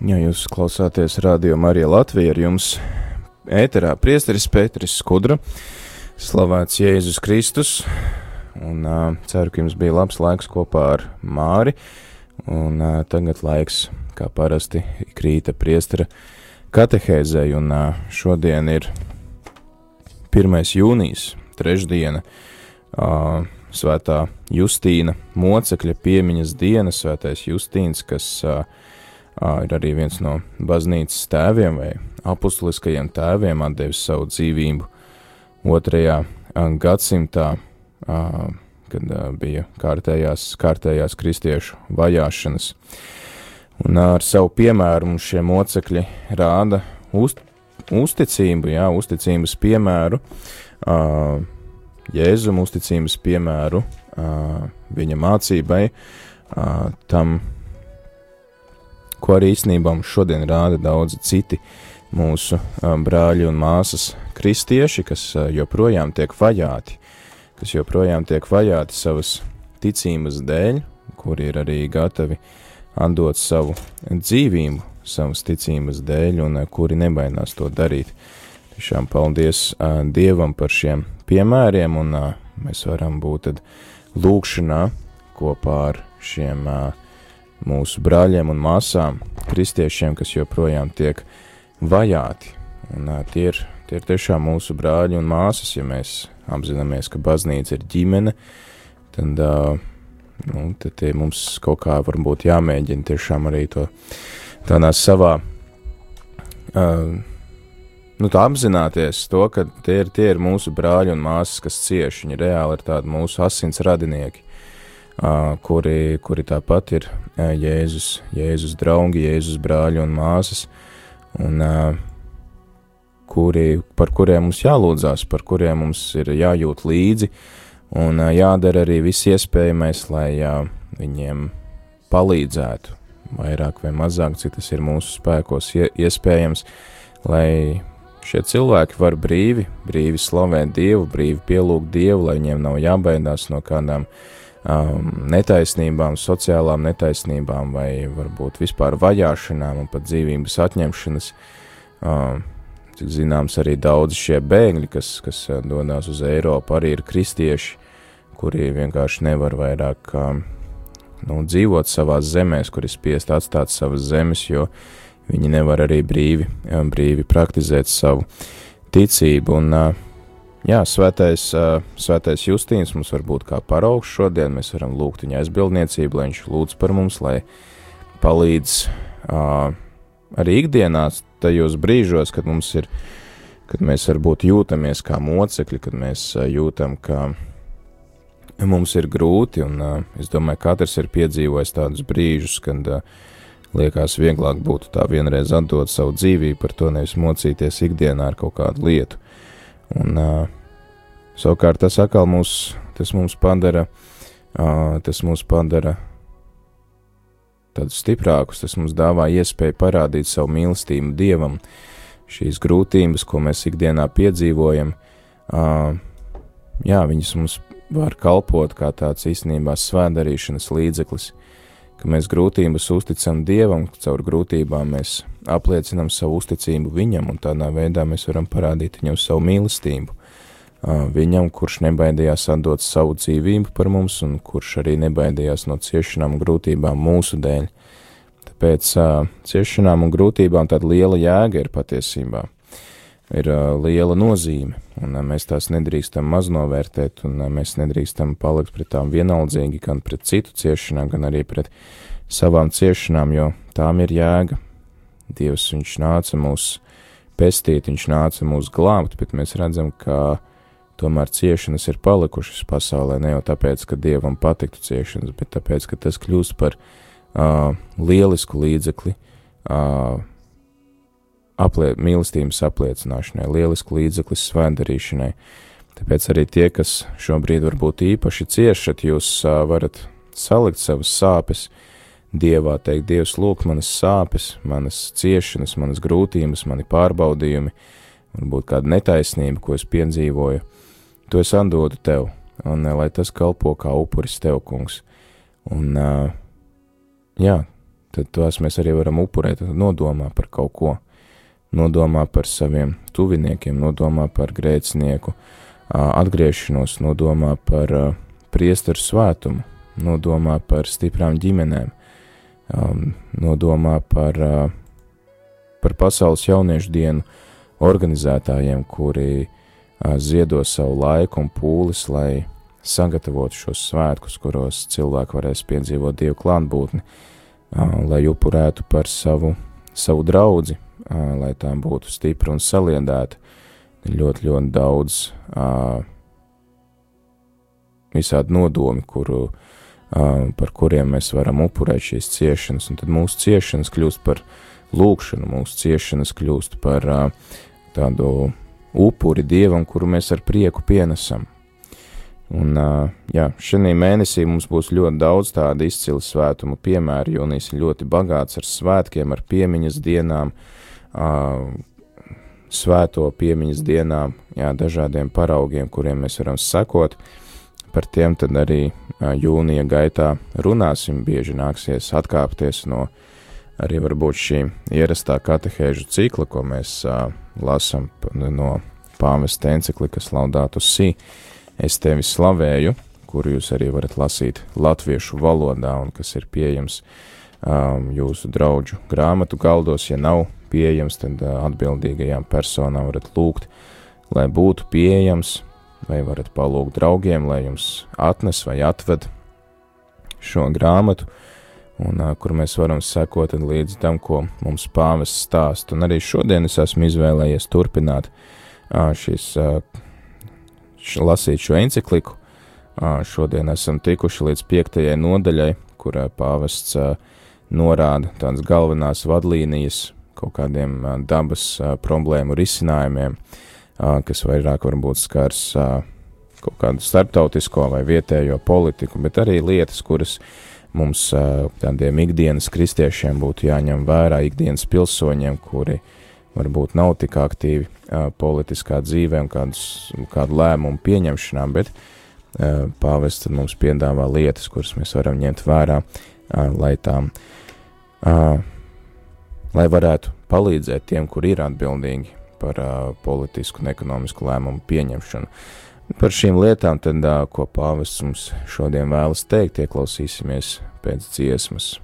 Ja jūs klausāties Radio Marija Latvija, ar jums ēterā priesteris Pēteris Skudra, slavēts Jēzus Kristus, un uh, ceru, ka jums bija labs laiks kopā ar Māri, un uh, tagad laiks, kā parasti, krīta priestera katehēzei, un uh, šodien ir 1. jūnijas, trešdiena, uh, svētā Justīna mocekļa piemiņas diena, svētais Justīns, kas uh, ir arī viens no baznīcas tēviem vai apustuliskajiem tēviem, atdevis savu dzīvību otrajā gadsimtā, kad bija kārtējās, kārtējās kristiešu vajāšanas. Un ar savu piemēru mums šie mocekļi rāda uz, uzticību, jā, uzticības piemēru, Jēzum uzticības piemēru viņa mācībai, tam, ko arī īstenībā mums šodien rāda daudzi citi mūsu brāļi un māsas kristieši, kas joprojām tiek vajāti, kas joprojām tiek vajāti savas ticības dēļ, kuri ir arī gatavi atdot savu dzīvību savas ticības dēļ un kuri nebaidās to darīt. Tiešām paldies uh, Dievam par šiem piemēriem, un uh, mēs varam būt lūkšanā kopā ar šiem uh, mūsu brāļiem un māsām, kristiešiem, kas joprojām tiek vajāti. Un, uh, tie, ir, tie ir tiešām mūsu brāļi un māsas, ja mēs apzināmies, ka baznīca ir ģimene, tad, uh, nu, tad mums kaut kā varbūt jāmēģina tiešām arī to tādā savā, uh, nu tā apzināties to, ka tie ir, tie ir mūsu brāļi un māsas, kas cieši, viņi reāli ir tādi mūsu asins radinieki kuri, kuri tāpat ir Jēzus, Jēzus draugi, Jēzus brāļi un māsas, un kuri, par kuriem mums jālūdzās, par kuriem mums ir jājūt līdzi, un jādara arī viss iespējamais, lai viņiem palīdzētu, vairāk vai mazāk, cik tas ir mūsu spēkos iespējams, lai šie cilvēki var brīvi, brīvi slavēt Dievu, brīvi pielūgt Dievu, lai viņiem nav jābaidās no kādām uh, um, netaisnībām, sociālām netaisnībām vai varbūt vispār vajāšanām un pat dzīvības atņemšanas. Um, cik zināms, arī daudz šie bēgļi, kas, kas uh, dodas uz Eiropu, arī ir kristieši, kuri vienkārši nevar vairāk um, nu, dzīvot savās zemēs, kur ir spiest atstāt savas zemes, jo viņi nevar arī brīvi, um, brīvi praktizēt savu ticību. Un, uh, Jā, svētais, svētais Justīns mums var būt kā paraugs šodien, mēs varam lūgt viņa aizbildniecību, lai viņš lūdz par mums, lai palīdz uh, arī ikdienās tajos brīžos, kad mums ir, kad mēs varbūt jūtamies kā mocekļi, kad mēs uh, jūtam, ka mums ir grūti, un uh, es domāju, katrs ir piedzīvojis tādus brīžus, kad uh, liekas vieglāk būtu tā vienreiz atdot savu dzīvību par to, nevis mocīties ikdienā ar kaut kādu lietu. Un, uh, savukārt tas atkal mūs, tas mums padara, uh, tas mūs padara tādus stiprākus, tas mums dāvā iespēju parādīt savu mīlestību Dievam, šīs grūtības, ko mēs ikdienā piedzīvojam, uh, jā, viņas mums var kalpot kā tāds īstenībā svētdarīšanas līdzeklis, ka mēs grūtības uzticam Dievam, caur grūtībām mēs apliecinam savu uzticību Viņam, un tādā veidā mēs varam parādīt Viņam savu mīlestību. Viņam, kurš nebaidījās atdot savu dzīvību par mums, un kurš arī nebaidījās no ciešanām un grūtībām mūsu dēļ. Tāpēc ciešanām un grūtībām tāda liela jēga ir patiesībā ir liela nozīme, un mēs tās nedrīkstam maznovērtēt, un mēs nedrīkstam palikt pret tām vienaldzīgi, gan pret citu ciešanām, gan arī pret savām ciešanām, jo tām ir jēga. Dievs, viņš nāca mūs pestīt, viņš nāca mūs glābt, bet mēs redzam, ka tomēr ciešanas ir palikušas pasaulē, ne jau tāpēc, ka Dievam patiktu ciešanas, bet tāpēc, ka tas kļūst par uh, lielisku līdzekli, uh, aplie, mīlestības apliecināšanai, lielisku līdzekli svētdarīšanai. Tāpēc arī tie, kas šobrīd varbūt īpaši ciešat, jūs uh, varat salikt savas sāpes Dievā, teikt, Dievs, lūk, manas sāpes, manas ciešanas, manas grūtības, mani pārbaudījumi, varbūt kāda netaisnība, ko es piedzīvoju, to es atdodu tev, un lai tas kalpo kā upuris tev, kungs. Un, uh, jā, tad tos mēs arī varam upurēt, nodomā par kaut ko, nodomā par saviem tuviniekiem, nodomā par grēcinieku atgriešanos, nodomā par priesteru svētumu, nodomā par stiprām ģimenēm, nodomā par, par pasaules jauniešu dienu organizētājiem, kuri ziedo savu laiku un pūles, lai sagatavotu šos svētkus, kuros cilvēki varēs piedzīvot Dievu klātbūtni, lai upurētu par savu, savu draugu, lai tā būtu stipra un saliedēta. Ļoti, ļoti daudz visādi nodomi, kuru, par kuriem mēs varam upurēt šīs ciešanas, un tad mūsu ciešanas kļūst par lūkšanu, mūsu ciešanas kļūst par tādu upuri dievam, kuru mēs ar prieku pienesam. Un, jā, šajā mēnesī mums būs ļoti daudz tādu izcilu svētumu piemēru. Jūnijas ir ļoti bagāts ar svētkiem, ar piemiņas dienām, svēto piemiņas dienām, jā, dažādiem paraugiem, kuriem mēs varam sekot. Par tiem arī jūnija gaitā runāsim, bieži nāksies atkāpties no arī varbūt šī ierastā katehēžu cikla, ko mēs lasam no pāvesta enciklikas Laudātu Sī. Es tevi slavēju, kuru jūs arī varat lasīt latviešu valodā un kas ir pieejams um, jūsu draugu grāmatu galdos. Ja nav pieejams, tad uh, atbildīgajām personām varat lūgt, lai būtu pieejams, vai varat palūgt draugiem, lai jums atnes vai atved šo grāmatu, un uh, kur mēs varam sekot līdz tam, ko mums pāvests stāst. Un arī šodien es esmu izvēlējies turpināt uh, šīs uh, lasīt šo encikliku. Šodien esam tikuši līdz piektajai nodaļai, kurā pāvests norāda tādas galvenās vadlīnijas kaut kādiem dabas problēmu risinājumiem, kas vairāk varbūt skars kaut kādu starptautisko vai vietējo politiku, bet arī lietas, kuras mums tādiem ikdienas kristiešiem būtu jāņem vērā, ikdienas pilsoņiem, kuri varbūt nav tik aktīvi politiskā dzīvē un kādus, kādu lēmumu pieņemšanā, bet pāvests mums piedāvā lietas, kuras mēs varam ņemt vērā, lai tām, lai varētu palīdzēt tiem, kur ir atbildīgi par politisku un ekonomisku lēmumu pieņemšanu. Par šīm lietām, tad, ko pāvests mums šodien vēlas teikt, ieklausīsimies pēc dziesmas.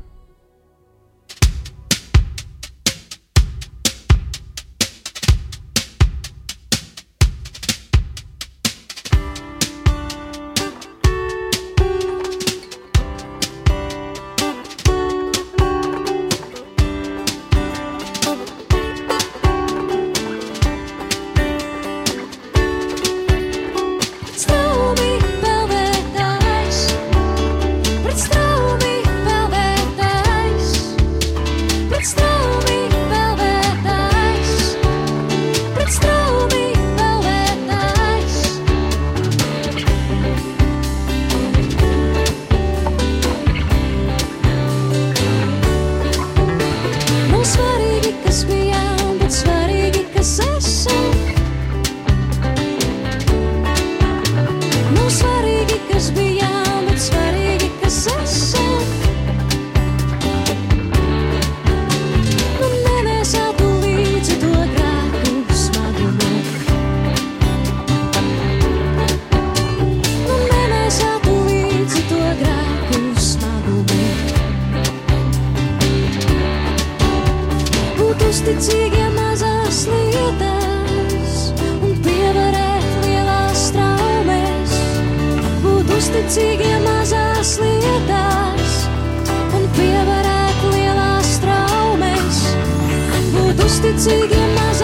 Mazāk gribēt nav vērts.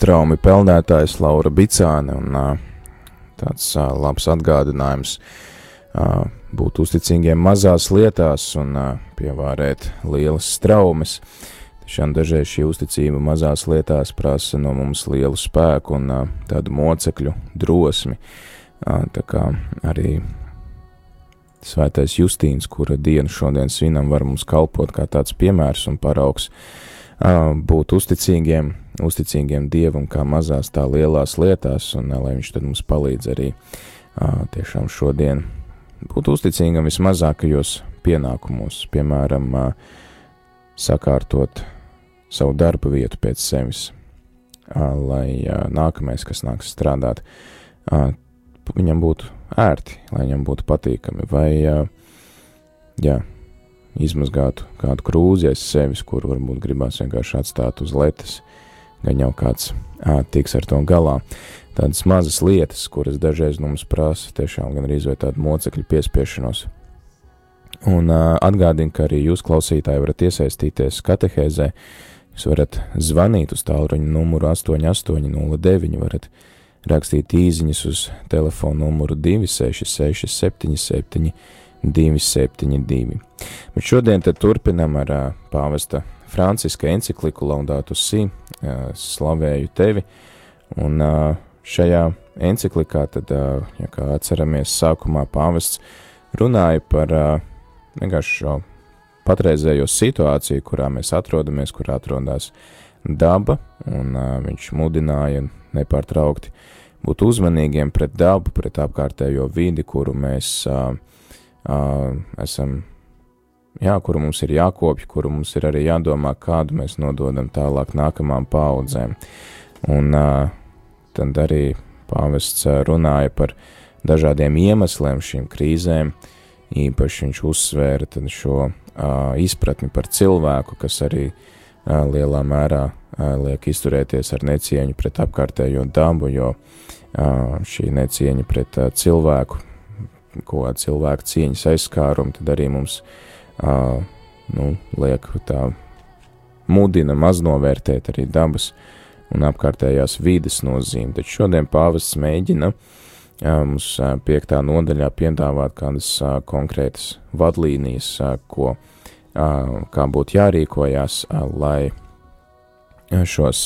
Straumi peldētājs Laura Bicāne un tāds labs atgādinājums būt uzticīgiem mazās lietās un pievārēt lielas straumes. Tiešām dažreiz šī uzticība mazās lietās prasa no mums lielu spēku un tādu mocekļu drosmi. Tā kā arī Svētais Justīns, kura dienu šodien svinam, var mums kalpot kā tāds piemērs un paraugs būt uzticīgiem, uzticīgiem Dievam, kā mazās tā lielās lietās, un lai Viņš mums palīdz arī tiešām šodien būt uzticīgam vismazākajos pienākumos, piemēram, sakārtot savu darba vietu pēc sevis, lai nākamais, kas nāks strādāt, viņam būtu ērti, lai viņam būtu patīkami, vai, jā, izmazgātu kādu krūzi aiz sevis, kur varbūt gribās vienkārši atstāt uz letes, gan jau kāds ā, tiks ar to galā. Tādas mazas lietas, kuras dažreiz no mums prasa tiešām gan arī izvērt tādu mocekļu piespiešanos. Un uh, atgādinu, ka arī jūs klausītāji varat iesaistīties katehēzē, jūs varat zvanīt uz tālruņa numuru 8809, varat rakstīt īziņas uz telefonu numuru 266 77 272. Bet šodien turpinam ar uh, pāvesta Franciska encikliku Laudātu Si, uh, slavēju tevi, un uh, šajā enciklikā tad, uh, ja kā atceramies, sākumā pāvests runāja par uh, vienkārši šo patreizējo situāciju, kurā mēs atrodamies, kur atrodas daba, un uh, viņš mudināja nepārtraukti būt uzmanīgiem pret dabu, pret apkārtējo vidi, kuru mēs uh, esam, jā, kuru mums ir jākopja, kuru mums ir arī jādomā, kādu mēs nododam tālāk nākamām paudzēm. Un uh, tad arī pāvests runāja par dažādiem iemesliem šīm krīzēm, īpaši viņš uzsvēra šo izpratni par cilvēku, kas arī lielā mērā liek izturēties ar necieņu pret apkārtējo dabu, jo šī necieņa pret uh, cilvēku ko cilvēku cieņas aizskārumu, tad arī mums uh, nu, liek tā mudina maznovērtēt arī dabas un apkārtējās vides nozīmi. Taču šodien pāvests mēģina mums piektā nodaļā piedāvāt kādas konkrētas vadlīnijas, ko, kā būtu jārīkojās, lai šos,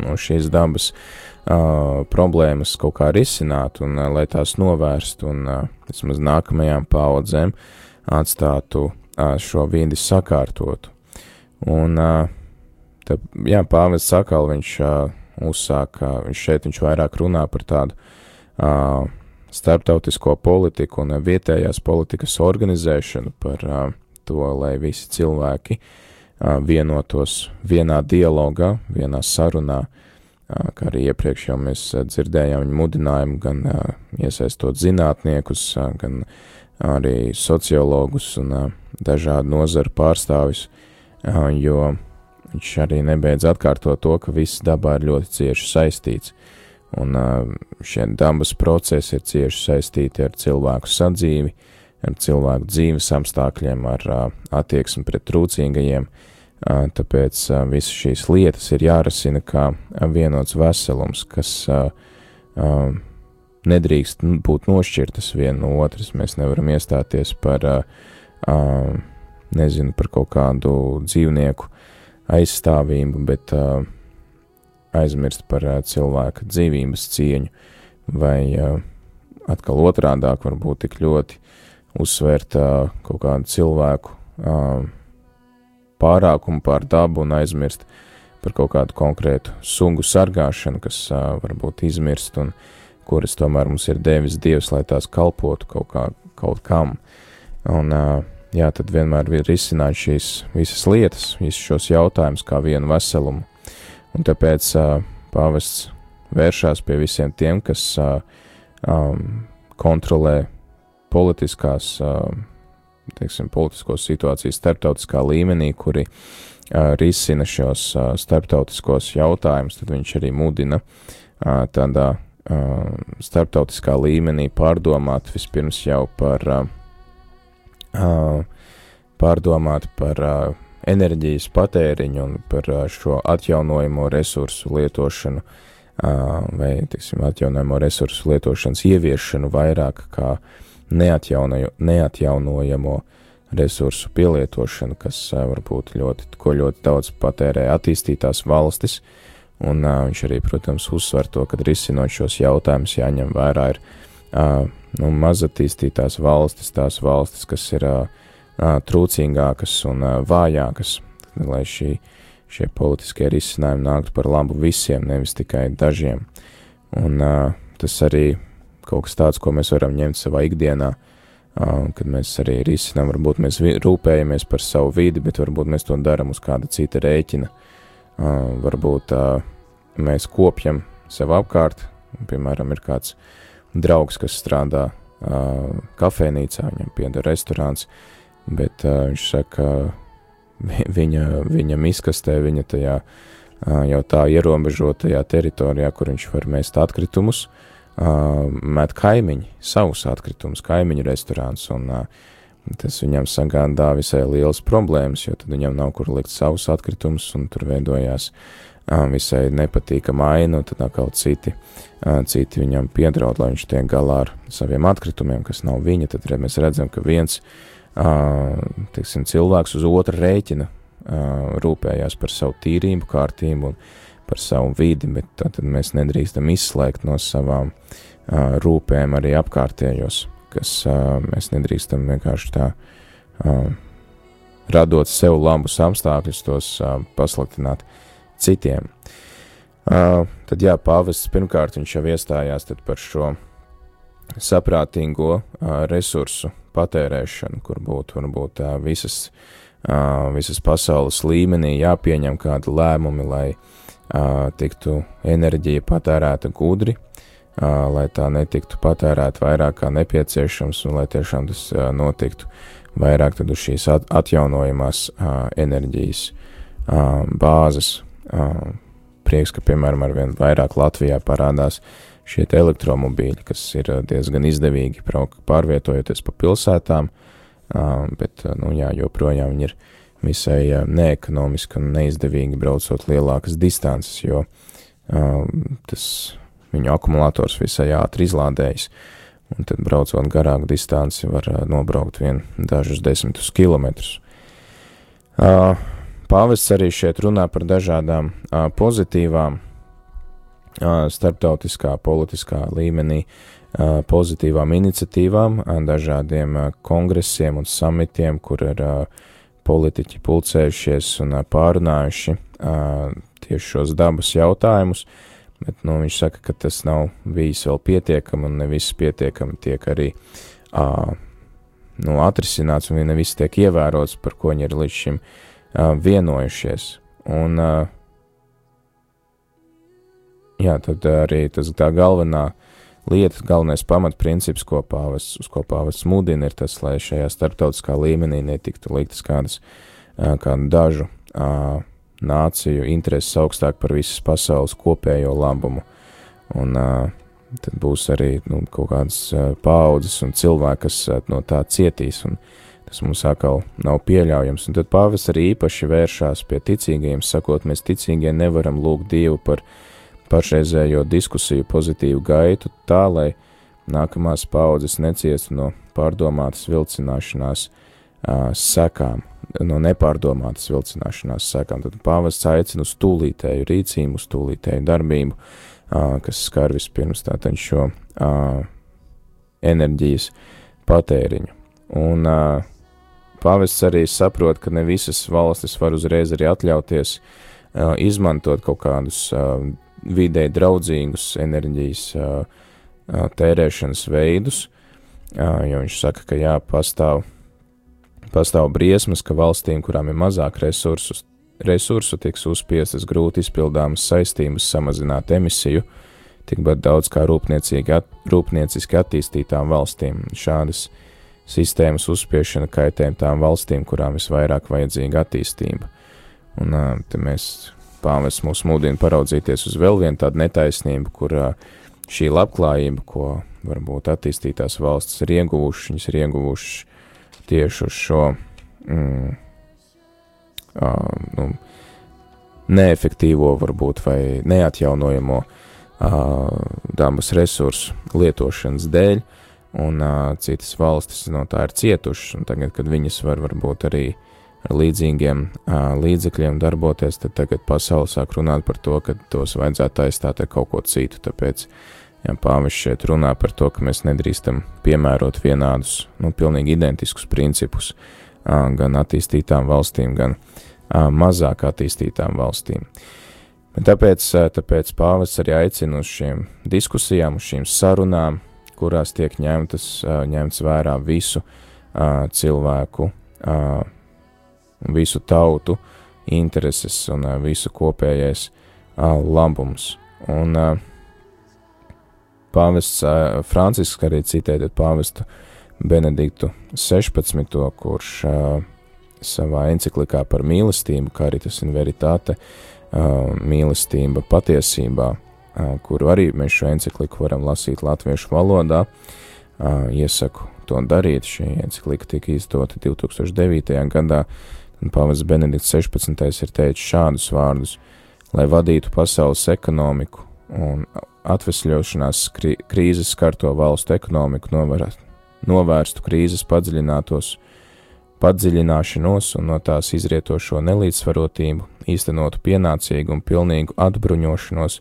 no šīs dabas uh, uh, problēmas kaut kā risināt un uh, lai tās novērst un uh, vismaz nākamajām paudzēm atstātu uh, šo vidi sakārtotu. Un, uh, tad, jā, pāvests sakal, viņš uh, uzsāk, uh, viņš šeit viņš vairāk runā par tādu uh, starptautisko politiku un vietējās politikas organizēšanu, par uh, to, lai visi cilvēki uh, vienotos vienā dialogā, vienā sarunā, kā arī iepriekš jau mēs dzirdējām viņa mudinājumu gan iesaistot zinātniekus, gan arī sociologus un dažādu nozaru pārstāvis, jo viņš arī nebeidz atkārtot to, ka viss dabā ir ļoti cieši saistīts. Un šie dabas procesi ir cieši saistīti ar cilvēku sadzīvi, ar cilvēku dzīves apstākļiem, ar attieksmi pret trūcīgajiem. Tāpēc visas šīs lietas ir jārasina kā vienots veselums, kas nedrīkst būt nošķirtas viena no otras. Mēs nevaram iestāties par, nezinu, par kaut kādu dzīvnieku aizstāvību, bet aizmirst par cilvēka dzīvības cieņu, vai atkal otrādāk varbūt tik ļoti uzsvērt kaut kādu cilvēku pārākumu pār dabu un aizmirst par kaut kādu konkrētu sungu sargāšanu, kas varbūt izmirst un kuras tomēr mums ir devis Dievs, lai tās kalpotu kaut, kā, kaut kam. Un, jā, tad vienmēr ir risināt šīs visas lietas, visus šos jautājumus kā vienu veselumu. Un tāpēc uh, pāvests vēršās pie visiem tiem, kas uh, um, kontrolē politiskās, uh, teiksim, politiskos situācijas starptautiskā līmenī, kuri uh, risina šos uh, starptautiskos jautājumus, tad viņš arī mudina uh, tādā uh, starptautiskā līmenī pārdomāt vispirms jau par, uh, uh, pārdomāt par uh, enerģijas patēriņu un par šo atjaunojamo resursu lietošanu vai, tiksim, atjaunojamo resursu lietošanas ieviešanu vairāk kā neatjaunojamo resursu pielietošanu, kas varbūt ļoti, ko ļoti daudz patērē attīstītās valstis, un viņš arī, protams, uzsver to, ka risinot šos jautājumus jāņem vērā ir nu, mazatīstītās valstis, tās valstis, kas ir trūcīgākas un vājākas, lai šī, šie politiskie risinājumi nāktu par labu visiem, nevis tikai dažiem. Un tas arī kaut kas tāds, ko mēs varam ņemt savā ikdienā, kad mēs arī risinām, varbūt mēs rūpējamies par savu vidi, bet varbūt mēs to darām uz kāda cita rēķina. Varbūt mēs kopjam sev apkārt, piemēram, ir kāds draugs, kas strādā kafejnīcā, viņam pieder restorāns, bet viņš saka, viņa, viņa miskastē, viņa tajā jau tā ierobežotajā teritorijā, kur viņš var mest atkritumus, uh, met kaimiņi, savus atkritumus, kaimiņu restorāns, un uh, tas viņam sagādā visai liels problēmas, jo tad viņam nav kur likt savus atkritumus, un tur veidojās uh, visai nepatīkama aina, un tad atkal citi, uh, citi viņam piedraud, lai viņš tiek galā ar saviem atkritumiem, kas nav viņa, tad mēs redzam, ka viens uh, teiksim, cilvēks uz otra rēķina rūpējās par savu tīrību, kārtību un par savu vidi, bet tad mēs nedrīkstam izslēgt no savām rūpēm arī apkārtējos, kas mēs nedrīkstam vienkārši tā radot sev labus apstākļus, tos pasliktināt citiem. Tad jā, pāvests pirmkārt viņš jau iestājās par šo saprātīgo resursu patērēšanu, kur būtu varbūt visas, visas pasaules līmenī jāpieņem kādi lēmumi, lai tiktu enerģija patērēta gudri, lai tā netiktu patērēta vairāk kā nepieciešams un lai tiešām tas notiktu vairāk tad uz šīs atjaunojamās enerģijas bāzes. Prieks, ka, piemēram, arvien vairāk Latvijā parādās šie elektromobīļi, kas ir diezgan izdevīgi pārvietojoties pa pilsētām, bet, nu jā, joprojām viņi ir visai neekonomiski un neizdevīgi braucot lielākas distances, jo tas viņu akumulators visai ātri izlādējas, un tad braucot garāku distanci var nobraukt vien dažus desmitus kilometrus. Pāvests arī šeit runā par dažādām pozitīvām starptautiskā politiskā līmenī pozitīvām iniciatīvām, dažādiem kongresiem un samitiem, kur ir politiķi pulcējušies un pārunājuši tieši šos dabas jautājumus, bet nu, viņš saka, ka tas nav bijis vēl pietiekami un ne viss pietiekami tiek arī nu, atrisināts un ne viss tiek ievērots, par ko viņi ir līdz šim vienojušies. Un uh, jā, tad arī tas tā galvenā lieta, galvenais pamatprincips, ko pāvests, uz ko pāvests mudina, ir tas, lai šajā starptautiskā līmenī netiktu liktas kādas, kādu dažu nāciju intereses augstāk par visas pasaules kopējo labumu. Un uh, tad būs arī nu, kaut kādas uh, paudzes un cilvēki, kas uh, no tā cietīs, un tas mums atkal nav pieļaujams. Un tad pāvis arī īpaši vēršās pie ticīgajiem, sakot, mēs ticīgie nevaram lūgt Dievu par pašreizējo diskusiju pozitīvu gaitu tā, lai nākamās paudzes neciestu no pārdomātas vilcināšanās uh, sekām no nepārdomātas vilcināšanās sekām. Tad pāvests aicina uz tūlītēju rīcību, uz tūlītēju darbību, kas skar vispirms tātad šo enerģijas patēriņu. Un pāvests arī saprot, ka ne visas valstis var uzreiz arī atļauties izmantot kaut kādus vidē draudzīgus enerģijas tērēšanas veidus, jo viņš saka, ka jā, pastāv Pastāv briesmas, ka valstīm, kurām ir mazāk resursus, resursu, tiks uzspiestas grūti izpildāmas saistības samazināt emisiju, tikpat daudz kā at, rūpnieciski attīstītām valstīm. Šādas sistēmas uzspiešana kaitē tām valstīm, kurām visvairāk vajadzīga attīstība. Un te mēs pāvis mūs mudina paraudzīties uz vēl vienu tādu netaisnību, kur šī labklājība, ko varbūt attīstītās valstis ir ieguvušas, viņas ir ieguvušas tieši uz šo mm, uh, nu, neefektīvo, varbūt vai neatjaunojamo uh, dabas resursu lietošanas dēļ, un uh, citas valstis no tā ir cietušas, un tagad, kad viņas var varbūt arī ar līdzīgiem uh, līdzekļiem darboties, tad tagad pasaule sāk runāt par to, ka tos vajadzētu aizstāt ar kaut ko citu, tāpēc uh, Ja pāvis šeit runā par to, ka mēs nedrīkstam piemērot vienādus, nu, pilnīgi identiskus principus gan attīstītām valstīm, gan mazāk attīstītām valstīm. Bet tāpēc, tāpēc pāvis arī aicina uz šīm diskusijām, uz šīm sarunām, kurās tiek ņemtas, ņemts vērā visu cilvēku, visu tautu intereses un visu kopējais labums. Un Pāvests Francisks arī citēja pāvestu Benediktu 16. kurš savā enciklikā par mīlestību, kā arī tas ir veritāte, mīlestība patiesībā, kuru arī mēs šo encikliku varam lasīt latviešu valodā, iesaku to darīt. Šī enciklika tika izdota 2009. gadā, un pāvests Benedikts 16. ir teicis šādus vārdus, lai vadītu pasaules ekonomiku un atvesļošanās krīzes skarto valstu ekonomiku novērst, novērstu krīzes padziļinātos, padziļināšanos un no tās izrietošo nelīdzsvarotību, īstenotu pienācīgu un pilnīgu atbruņošanos,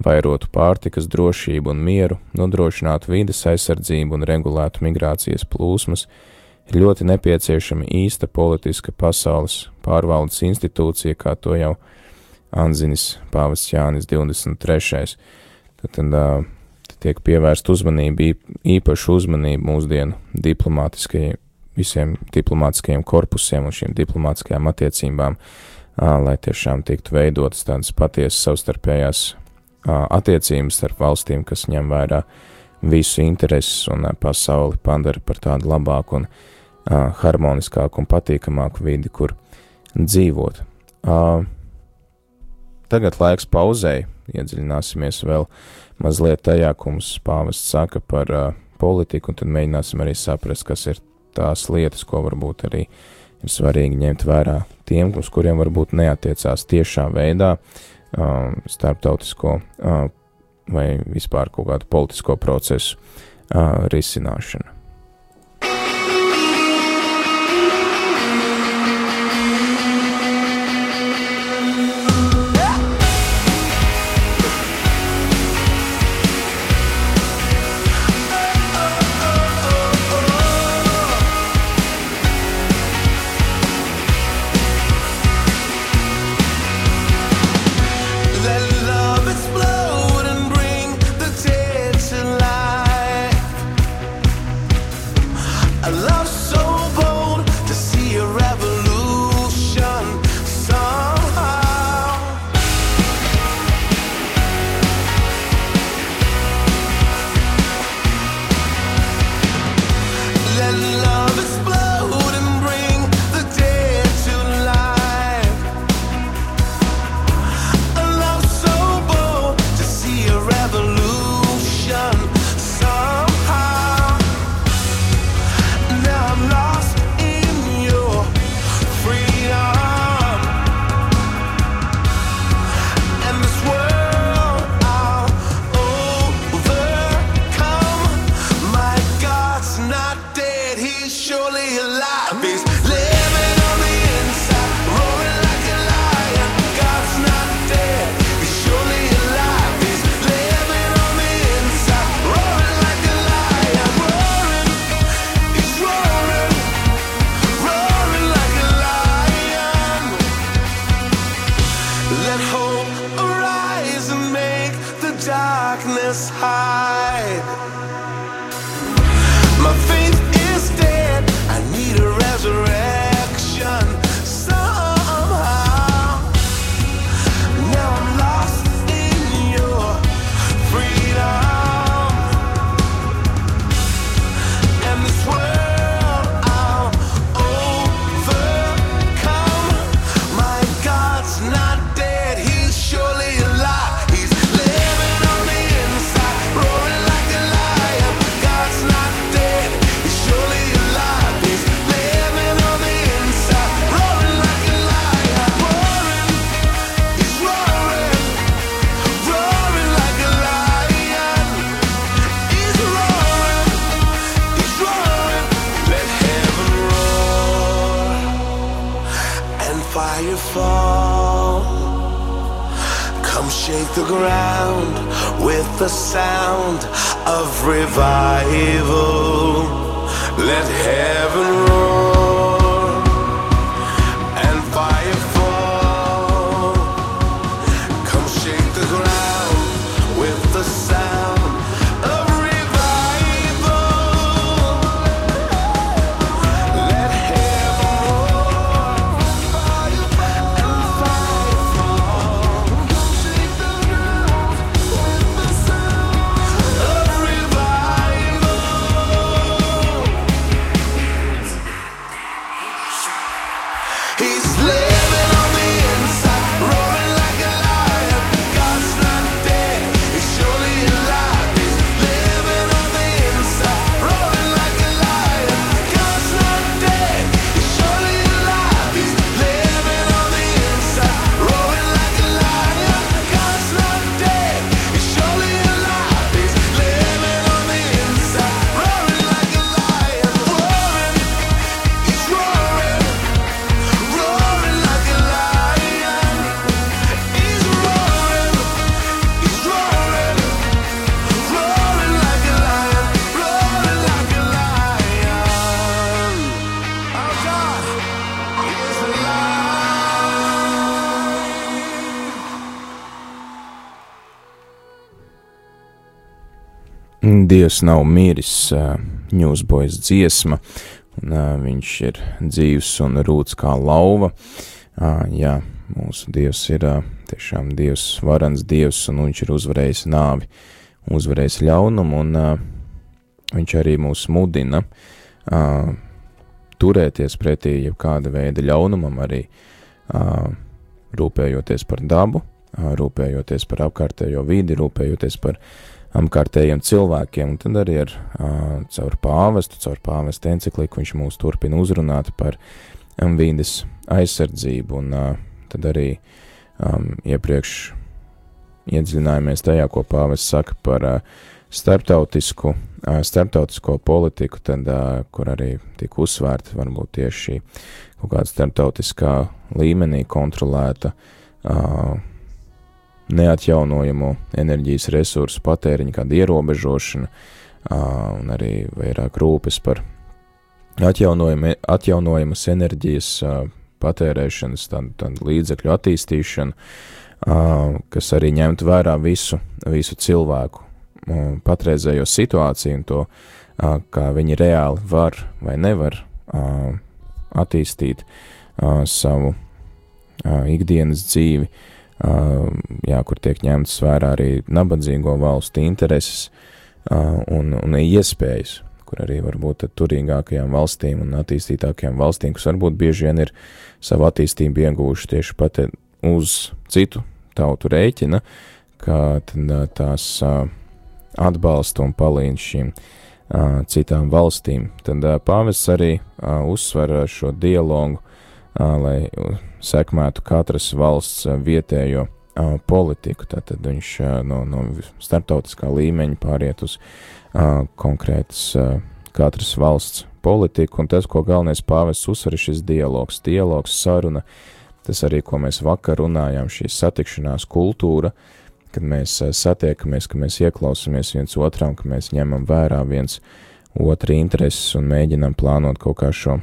vairotu pārtikas drošību un mieru, nodrošinātu vides aizsardzību un regulētu migrācijas plūsmas, ir ļoti nepieciešama īsta politiska pasaules pārvaldes institūcija, kā to jau Anzinis Pāvests Jānis 23 Tad, tad, tad tiek pievērsta uzmanība, īpaša uzmanība mūsdienu diplomātiskajiem, visiem diplomātiskajiem korpusiem un šīm diplomātiskajām attiecībām, lai tiešām tiktu veidotas tādas patiesas savstarpējās attiecības starp valstīm, kas ņem vērā visu intereses un pasauli padara par tādu labāku un harmoniskāku un patīkamāku vidi, kur dzīvot. Tagad laiks pauzei, iedziļināsimies vēl mazliet tajā, ko mums pāvests saka par politiku, un tad mēģināsim arī saprast, kas ir tās lietas, ko varbūt arī ir svarīgi ņemt vērā tiem, uz kuriem varbūt neatiecās tiešā veidā starptautisko vai vispār kaut kādu politisko procesu risināšanu. Dievs nav miris, ņūsbojas dziesma, un ā, viņš ir dzīvs un rūts kā lauva. Ā, Jā, mūsu Dievs ir tiešām Dievs, varans Dievs, un viņš ir uzvarējis nāvi, uzvarējis ļaunumu, un viņš arī mūs mudina turēties pretī jebkāda veida ļaunumam, arī rūpējoties par dabu, rūpējoties par apkārtējo vidi, rūpējoties par apkārtējiem cilvēkiem, un tad arī ar caur pāvestu, caur pāvestu encikliku viņš mūs turpina uzrunāt par vīdes aizsardzību, un tad arī um, iepriekš iedziļinājāmies tajā, ko pāvests saka par starptautisku, starptautisko politiku, tad, kur arī tika uzsvērta varbūt tieši šī kaut kāda starptautiskā līmenī kontrolēta uh, neatjaunojamo enerģijas resursu patēriņa, kāda ierobežošana, un arī vairāk rūpes par atjaunojama, atjaunojamas enerģijas patērēšanas, tādu, tādu līdzekļu attīstīšanu, kas arī ņemt vērā visu, visu cilvēku patreizējo situāciju un to, kā viņi reāli var vai nevar attīstīt savu ikdienas dzīvi, jā, kur tiek ņemtas vērā arī nabadzīgo valstu intereses un, un iespējas, kur arī varbūt turīgākajām valstīm un attīstītākajām valstīm, kas varbūt bieži vien ir savu attīstību ieguvuši tieši pat uz citu tautu rēķina, kā tās atbalsta un palīdz šīm citām valstīm. Tad pāvests arī uzsver šo dialogu lai sekmētu katras valsts vietējo politiku. Tātad viņš no, no starptautiskā līmeņa pāriet uz konkrētas katras valsts politiku, un tas, ko galvenais pāvests uzsver, ir šis dialogs, dialogs, saruna, tas arī, ko mēs vakar runājām, šī satikšanās kultūra, kad mēs satiekamies, ka mēs ieklausāmies viens otram, ka mēs ņemam vērā viens otru intereses un mēģinam plānot kaut kā šo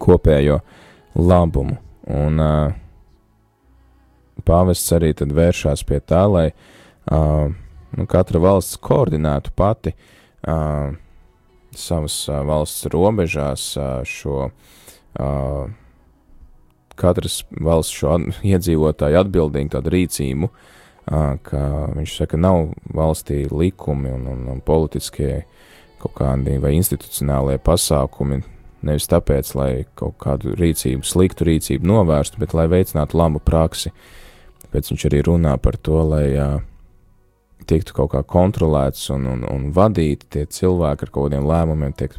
kopējo uh, labumu. Un uh, pāvests arī tad vēršās pie tā, lai uh, nu, katra valsts koordinētu pati uh, savas uh, valsts robežās uh, šo uh, katras valsts šo at iedzīvotāju atbildīgu tādu rīcību, uh, ka viņš saka, nav valstī likumi un, un, un politiskie kaut kādi vai institucionālie pasākumi, Nevis tāpēc, lai kaut kādu rīcību, sliktu rīcību novērstu, bet lai veicinātu labu praksi. Tāpēc viņš arī runā par to, lai jā, tiktu kaut kā kontrolēts un, un, un vadīti tie cilvēki ar kaut kādiem lēmumiem, tiek,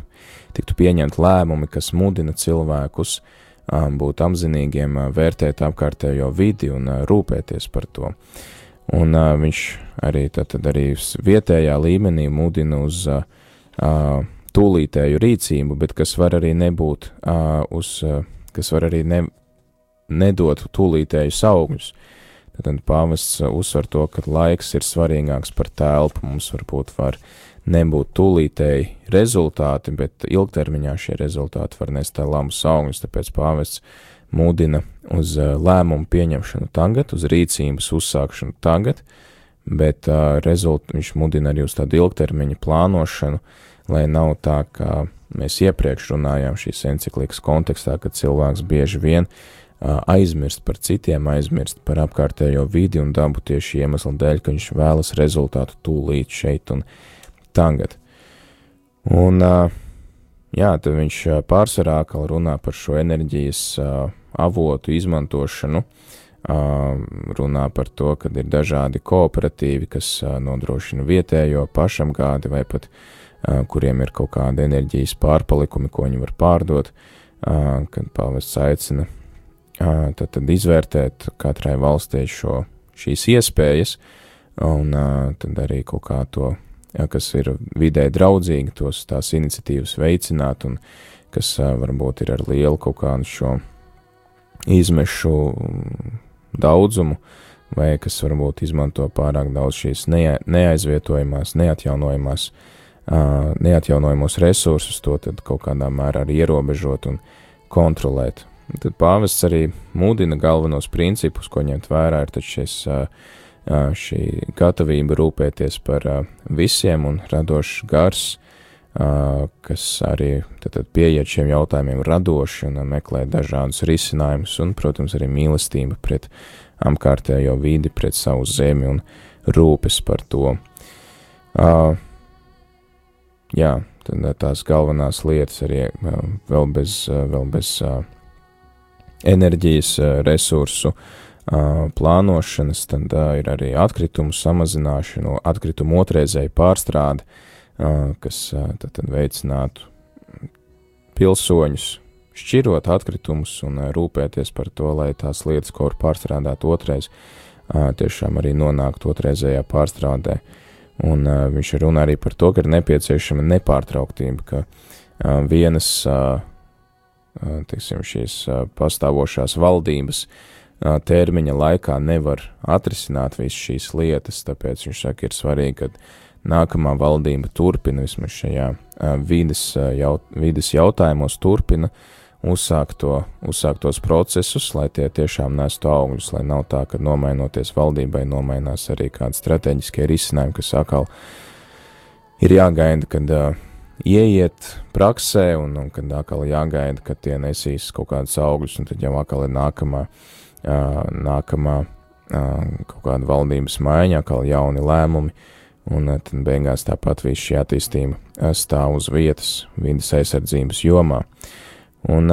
tiktu pieņemt lēmumi, kas mudina cilvēkus um, būt apzinīgiem, uh, vērtēt apkārtējo vidi un uh, rūpēties par to. Un uh, viņš arī, arī vietējā līmenī mudina uz uh, uh, tūlītēju rīcību, bet kas var arī nebūt uh, uz, uh, kas var arī ne, nedot tūlītējus augļus. Tad pāvests uzsver to, ka laiks ir svarīgāks par telpu. Mums varbūt var nebūt tūlītēji rezultāti, bet ilgtermiņā šie rezultāti var nest labus augļus. Tāpēc pāvests mudina uz lēmumu pieņemšanu tagad, uz rīcības uzsākšanu tagad, bet uh, rezult, viņš mudina arī uz tādu ilgtermiņa plānošanu, lai nav tā, ka mēs iepriekš runājām šīs enciklikas kontekstā, kad cilvēks bieži vien uh, aizmirst par citiem, aizmirst par apkārtējo vidi un dabu tieši iemeslu dēļ, ka viņš vēlas rezultātu tūlīt šeit un tagad. Un, uh, jā, tad viņš pārsvarā runā par šo enerģijas uh, avotu izmantošanu, runā par to, ka ir dažādi kooperatīvi, kas nodrošina vietējo pašapgādi vai pat kuriem ir kaut kāda enerģijas pārpalikumi, ko viņi var pārdot, kad pāvests aicina tad, tad izvērtēt katrai valstī šo, šīs iespējas un tad arī kaut kā to, kas ir vidē draudzīgi, tos tās iniciatīvas veicināt un kas varbūt ir ar lielu kaut kādu šo izmešu daudzumu, vai kas varbūt izmanto pārāk daudz šīs neaizvietojamās, neatjaunojamās, neatjaunojamos resursus, to kaut kādā mērā arī ierobežot un kontrolēt. Tad pāvests arī mudina galvenos principus, ko ņemt vērā, ir šis, šī gatavība rūpēties par visiem un radošs gars, kas arī pieiet šiem jautājumiem radoši un meklē dažādus risinājumus, un, protams, arī mīlestība pret apkārtējo vidi, pret savu zemi un rūpes par to. Uh, jā, tad tās galvenās lietas arī uh, vēl bez, uh, vēl bez uh, enerģijas uh, resursu uh, plānošanas, tad uh, ir arī atkritumu samazināšana, atkritumu otrreizēja pārstrāde, uh, kas tad, tad veicinātu pilsoņus šķirot atkritumus un rūpēties par to, lai tās lietas, ko var pārstrādāt otrais, tiešām arī nonāktu otrreizējā pārstrādē. Un viņš runā arī par to, ka ir nepieciešama nepārtrauktība, ka vienas, teiksim, šīs pastāvošās valdības termiņa laikā nevar atrisināt visas šīs lietas, tāpēc viņš saka, ir svarīgi, ka nākamā valdība turpina vismaz šajā vides, jaut, vides jautājumos, turpina uzsākt, to, uzsākt tos procesus, lai tie tiešām nestu augļus, lai nav tā, ka nomainoties valdībai, nomainās arī kādi strateģiskie risinājumi, kas atkal ir jāgaida, kad uh, ieiet praksē, un, un kad atkal jāgaida, ka tie nesīs kaut kādus augļus, un tad jau atkal ir nākamā, uh, nākamā uh, kaut kāda valdības maiņa, atkal jauni lēmumi, uh, un eh, tad beigās tāpat viss šī attīstība stāv uz vietas vidas aizsardzības jomā. Un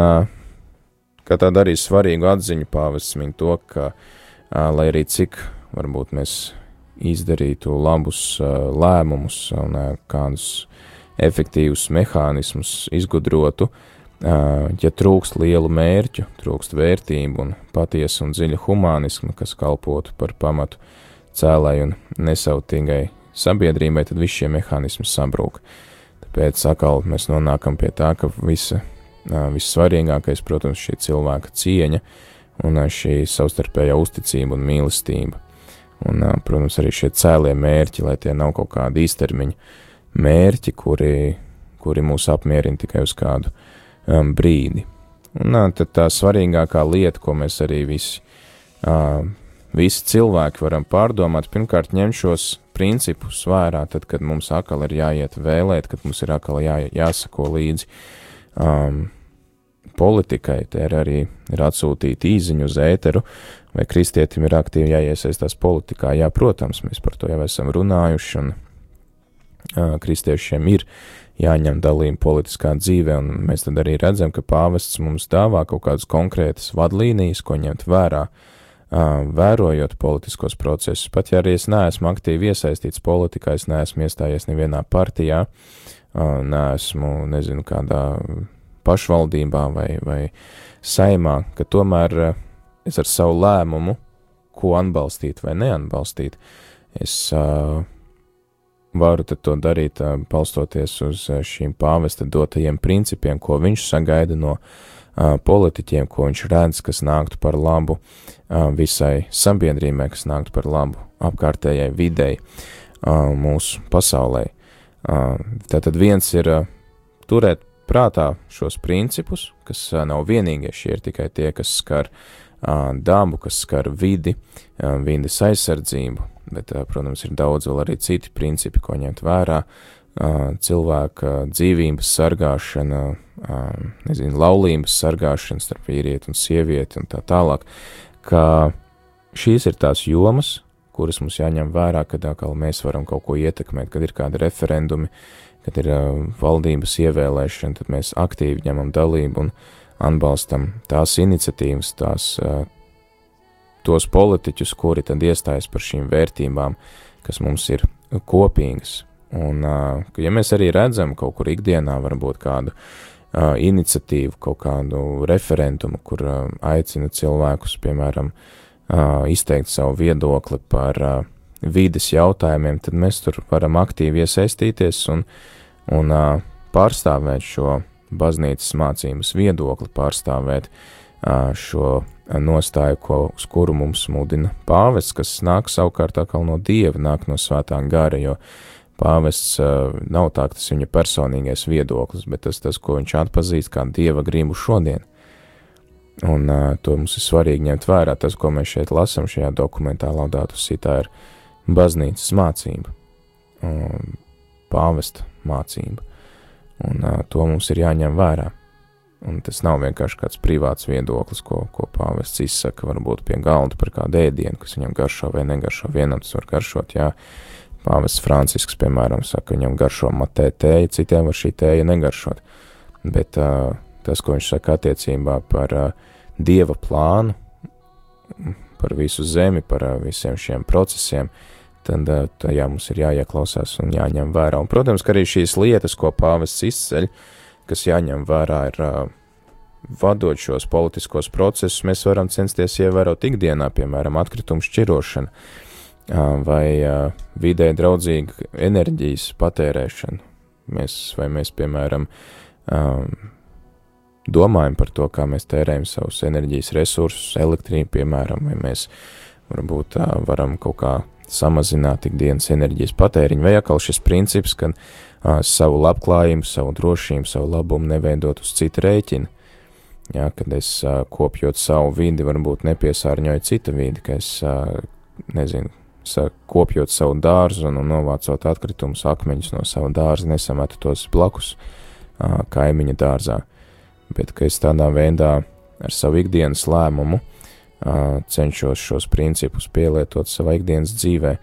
kā tāda arī svarīgu atziņu pāvests min to, ka, lai arī cik varbūt mēs izdarītu labus lēmumus un kādus efektīvus mehānismus izgudrotu, ja trūkst lielu mērķu, trūkst vērtību un patiesu un dziļu humānismu, kas kalpotu par pamatu cēlēju un nesautīgai sabiedrībai, tad visi šie mehānismi sabrūk. Tāpēc atkal mēs nonākam pie tā, ka visa, vissvarīgākais, protams, šī cilvēka cieņa un šī savstarpējā uzticība un mīlestība. Un, protams, arī šie cēlie mērķi, lai tie nav kaut kādi īstermiņa mērķi, kuri, kuri mūs apmierina tikai uz kādu um, brīdi. Un tad tā svarīgākā lieta, ko mēs arī visi, uh, visi cilvēki varam pārdomāt, pirmkārt ņemt šos principus vērā, tad, kad mums atkal ir jāiet vēlēt, kad mums ir atkal jā, jāsako līdzi um, politikai, te ir arī ir atsūtīti īziņu uz ēteru, vai kristietim ir aktīvi jāiesaistās politikā. Jā, protams, mēs par to jau esam runājuši, un uh, kristiešiem ir jāņem dalība politiskā dzīvē, un mēs tad arī redzam, ka pāvests mums dāvā kaut kādas konkrētas vadlīnijas, ko ņemt vērā, uh, vērojot politiskos procesus. Pat ja arī es neesmu aktīvi iesaistīts politikā, es neesmu iestājies nevienā partijā, neesmu, nezinu, kādā pašvaldībā vai, vai saimā, ka tomēr es ar savu lēmumu, ko atbalstīt vai neatbalstīt, es uh, varu to darīt, uh, balstoties uz šīm pāvesta dotajiem principiem, ko viņš sagaida no uh, politiķiem, ko viņš redz, kas nāktu par labu uh, visai sabiedrībai, kas nāktu par labu apkārtējai videi uh, mūsu pasaulē. Tātad viens ir turēt prātā šos principus, kas nav vienīgie, šie ir tikai tie, kas skar dabu, kas skar vidi, vides aizsardzību, bet, protams, ir daudz vēl arī citi principi, ko ņemt vērā, cilvēka dzīvības sargāšana, nezinu, laulības sargāšana starp vīrieti un sievieti un tā tālāk, ka šīs ir tās jomas, kuras mums jāņem vērā, kad atkal mēs varam kaut ko ietekmēt, kad ir kādi referendumi, kad ir uh, valdības ievēlēšana, tad mēs aktīvi ņemam dalību un atbalstam tās iniciatīvas, tās, uh, tos politiķus, kuri tad iestājas par šīm vērtībām, kas mums ir kopīgas. Un, uh, ja mēs arī redzam kaut kur ikdienā varbūt kādu uh, iniciatīvu, kaut kādu referendumu, kur uh, aicina cilvēkus, piemēram, uh, izteikt savu viedokli par vides jautājumiem, tad mēs tur varam aktīvi iesaistīties un, un pārstāvēt šo baznīcas mācības viedokli, pārstāvēt šo nostāju, ko, uz kuru mums mudina pāvests, kas nāk savukārt atkal no dieva, nāk no svētā gara, jo pāvests nav tā, tas viņa personīgais viedoklis, bet tas, tas, ko viņš atpazīst kā dieva gribu šodien. Un uh, to mums ir svarīgi ņemt vērā. Tas, ko mēs šeit lasām šajā dokumentā, Laudātus Sitā, ir baznīcas mācība, um, pāvesta mācība, un uh, to mums ir jāņem vērā. Un tas nav vienkārši kāds privāts viedoklis, ko, ko pāvests izsaka, varbūt pie galda par kādu ēdienu, kas viņam garšo vai negaršo. Vienam tas var garšot, jā. Pāvests Francisks, piemēram, saka, viņam garšo matē tēja, citiem var šī tēja negaršot. Bet uh, tas, ko viņš saka attiecībā par uh, dieva plānu, par visu zemi, par uh, visiem šiem procesiem, tad uh, tajā mums ir jāieklausās un jāņem vērā. Un, protams, ka arī šīs lietas, ko pāvests izceļ, kas jāņem vērā, ir uh, vadot šos politiskos procesus, mēs varam censties ievērot ikdienā, piemēram, atkritumu šķirošanu uh, vai uh, vidē draudzīgu enerģijas patērēšanu. Mēs, vai mēs, piemēram, um, domājam par to, kā mēs tērējam savus enerģijas resursus, elektrību, piemēram, vai mēs varbūt uh, varam kaut kā samazināt ikdienas enerģijas patēriņu, vai atkal šis princips, ka uh, savu labklājību, savu drošību, savu labumu neveidot uz citu rēķinu. Jā, kad es uh, kopjot savu vidi, varbūt nepiesārņoju citu vidi, ka es, uh, nezinu, kopjot savu dārzu un novācot atkritumus, akmeņus no sava dārza, nesametu tos blakus kaimiņa dārzā, bet ka es tādā veidā ar savu ikdienas lēmumu cenšos šos principus pielietot savā ikdienas dzīvē,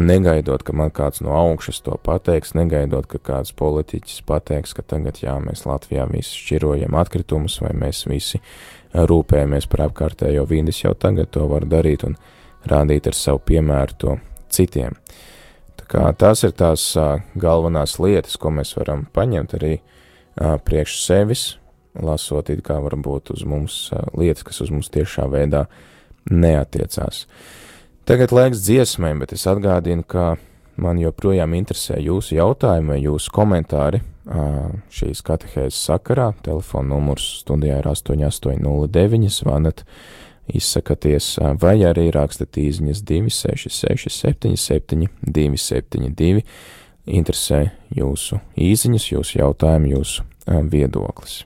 negaidot, ka man kāds no augšas to pateiks, negaidot, ka kāds politiķis pateiks, ka tagad jā, mēs Latvijā visi šķirojam atkritumus, vai mēs visi rūpējamies par apkārtējo vīdes, jau tagad to var darīt un rādīt ar savu piemēru to citiem. Tā kā tās ir tās galvenās lietas, ko mēs varam paņemt arī priekš sevis, lasot it kā varbūt uz mums uh, lietas, kas uz mums tiešā veidā neatiecās. Uh, Tagad laiks dziesmai, bet es atgādinu, ka man joprojām interesē jūsu jautājumi jūsu komentāri šīs katehēzes sakarā. Telefona numurs studijā ir 8809, zvanat, izsakaties, vai arī rakstat īziņas 266 77 272. Interesē jūsu īziņas, jūsu jautājumi, jūsu viedoklis.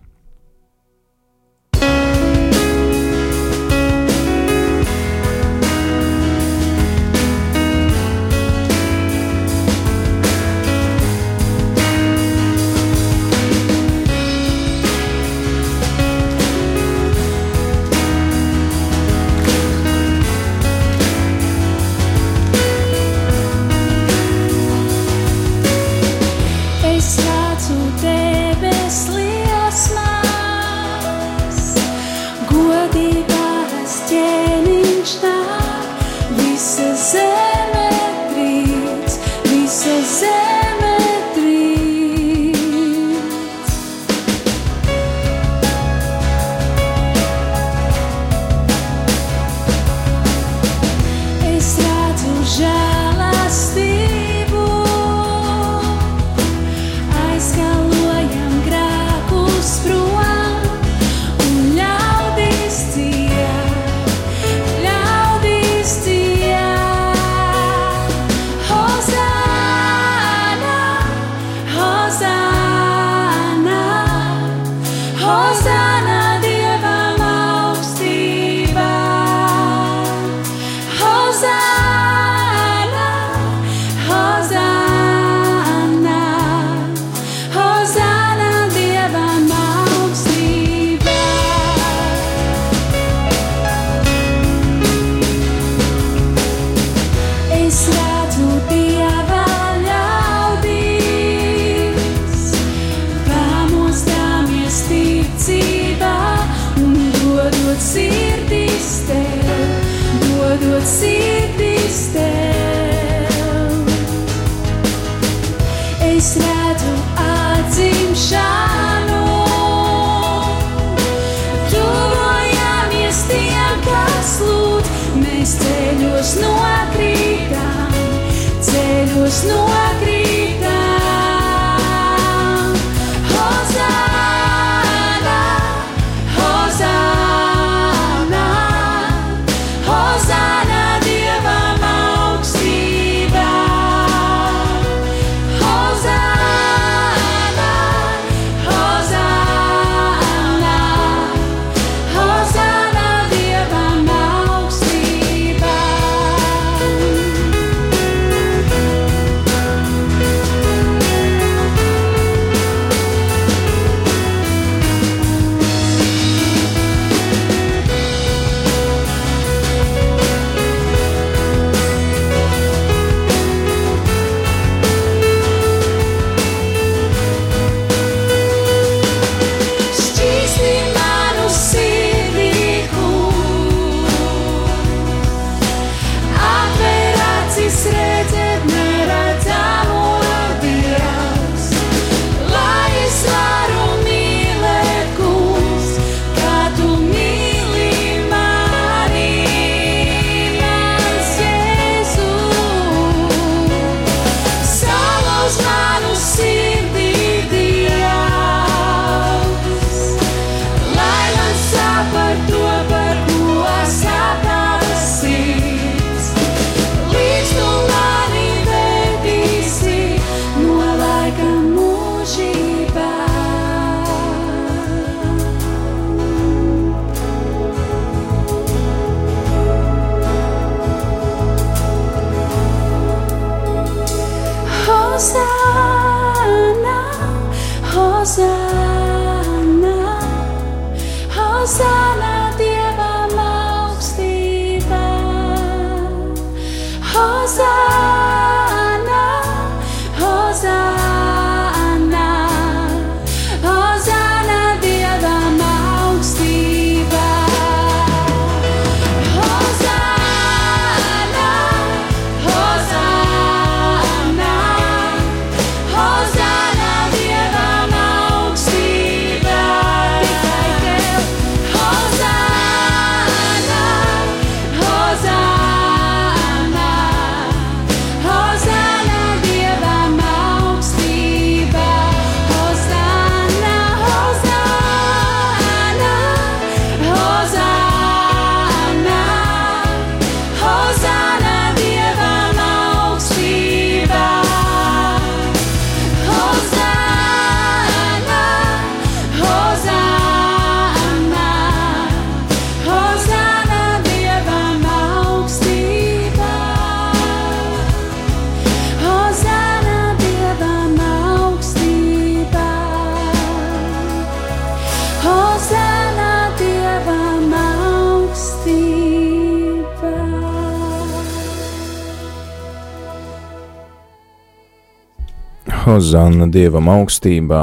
Hozanna Dievam augstībā,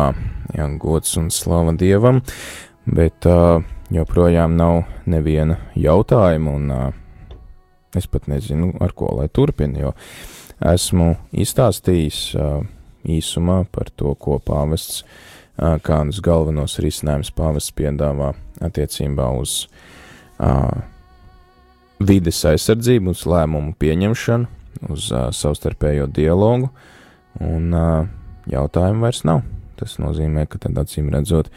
jā, gods un slava Dievam, bet uh, joprojām nav neviena jautājuma, un uh, es pat nezinu, ar ko lai turpinu, jo esmu izstāstījis uh, īsumā par to, ko pāvests, uh, kādus galvenos risinājumus pāvests piedāvā attiecībā uz uh, vides aizsardzību, uz lēmumu pieņemšanu, uz uh, savstarpējo dialogu, un uh, jautājumu vairs nav. Tas nozīmē, ka tad acīm redzot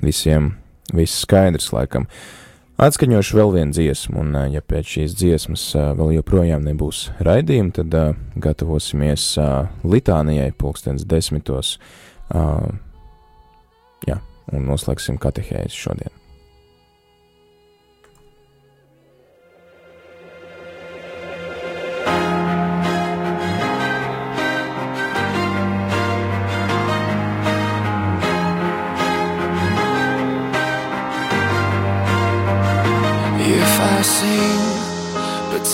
visiem viss skaidrs laikam. Atskaņošu vēl vienu dziesmu, un uh, ja pēc šīs dziesmas uh, vēl joprojām nebūs raidījuma, tad uh, gatavosimies uh, litānijai pulkstens desmitos, uh, jā, un noslēgsim katehēzi šodien.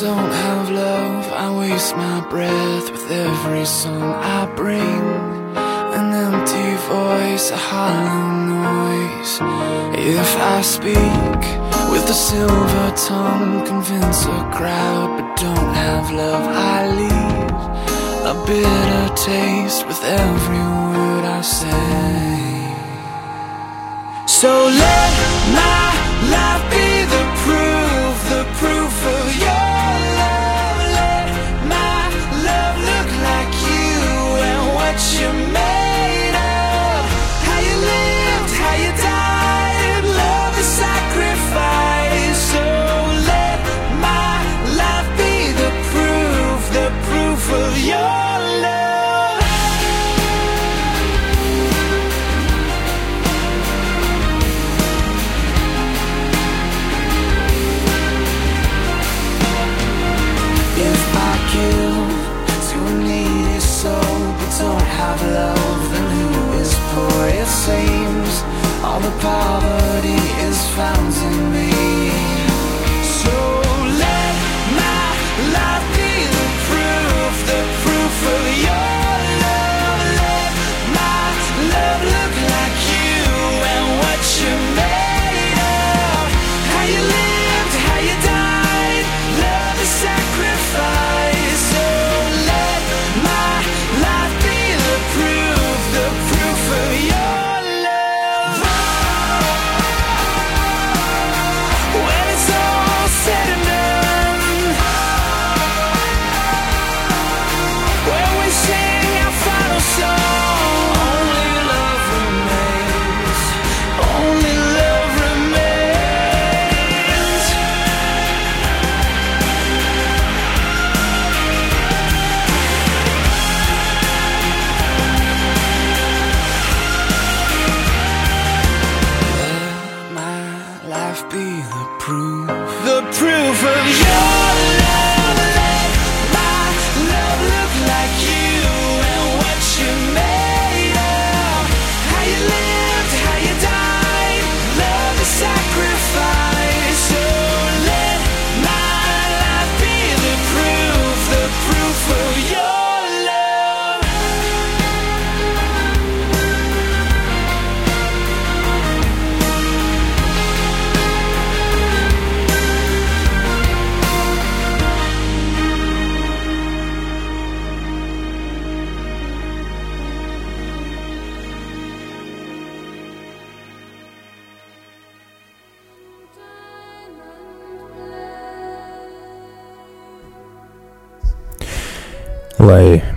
Don't have love, I waste my breath with every song I bring. An empty voice, a hollow noise. If I speak with a silver tongue, convince a crowd but don't have love, I leave a bitter taste with every word I say. So let my life be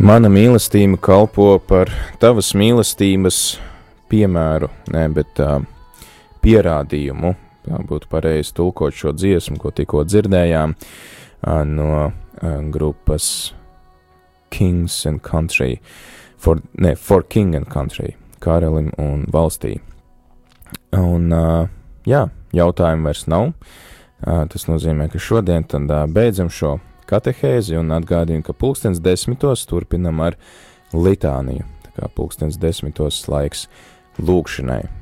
mana mīlestība kalpo par tavas mīlestības piemēru, ne, bet uh, pierādījumu. Tā būtu pareizi tulkot šo dziesmu, ko tikko dzirdējām uh, no uh, grupas Kings and Country, for, ne, for King and Country, karalim un valstī. Un, uh, jā, jautājumu vairs nav. Uh, tas nozīmē, ka šodien tad uh, beidzam šo katehēzi un atgādinu, ka pulkstens desmitos turpinam ar litāniju. Tā kā pulkstens desmitos laiks lūkšanai.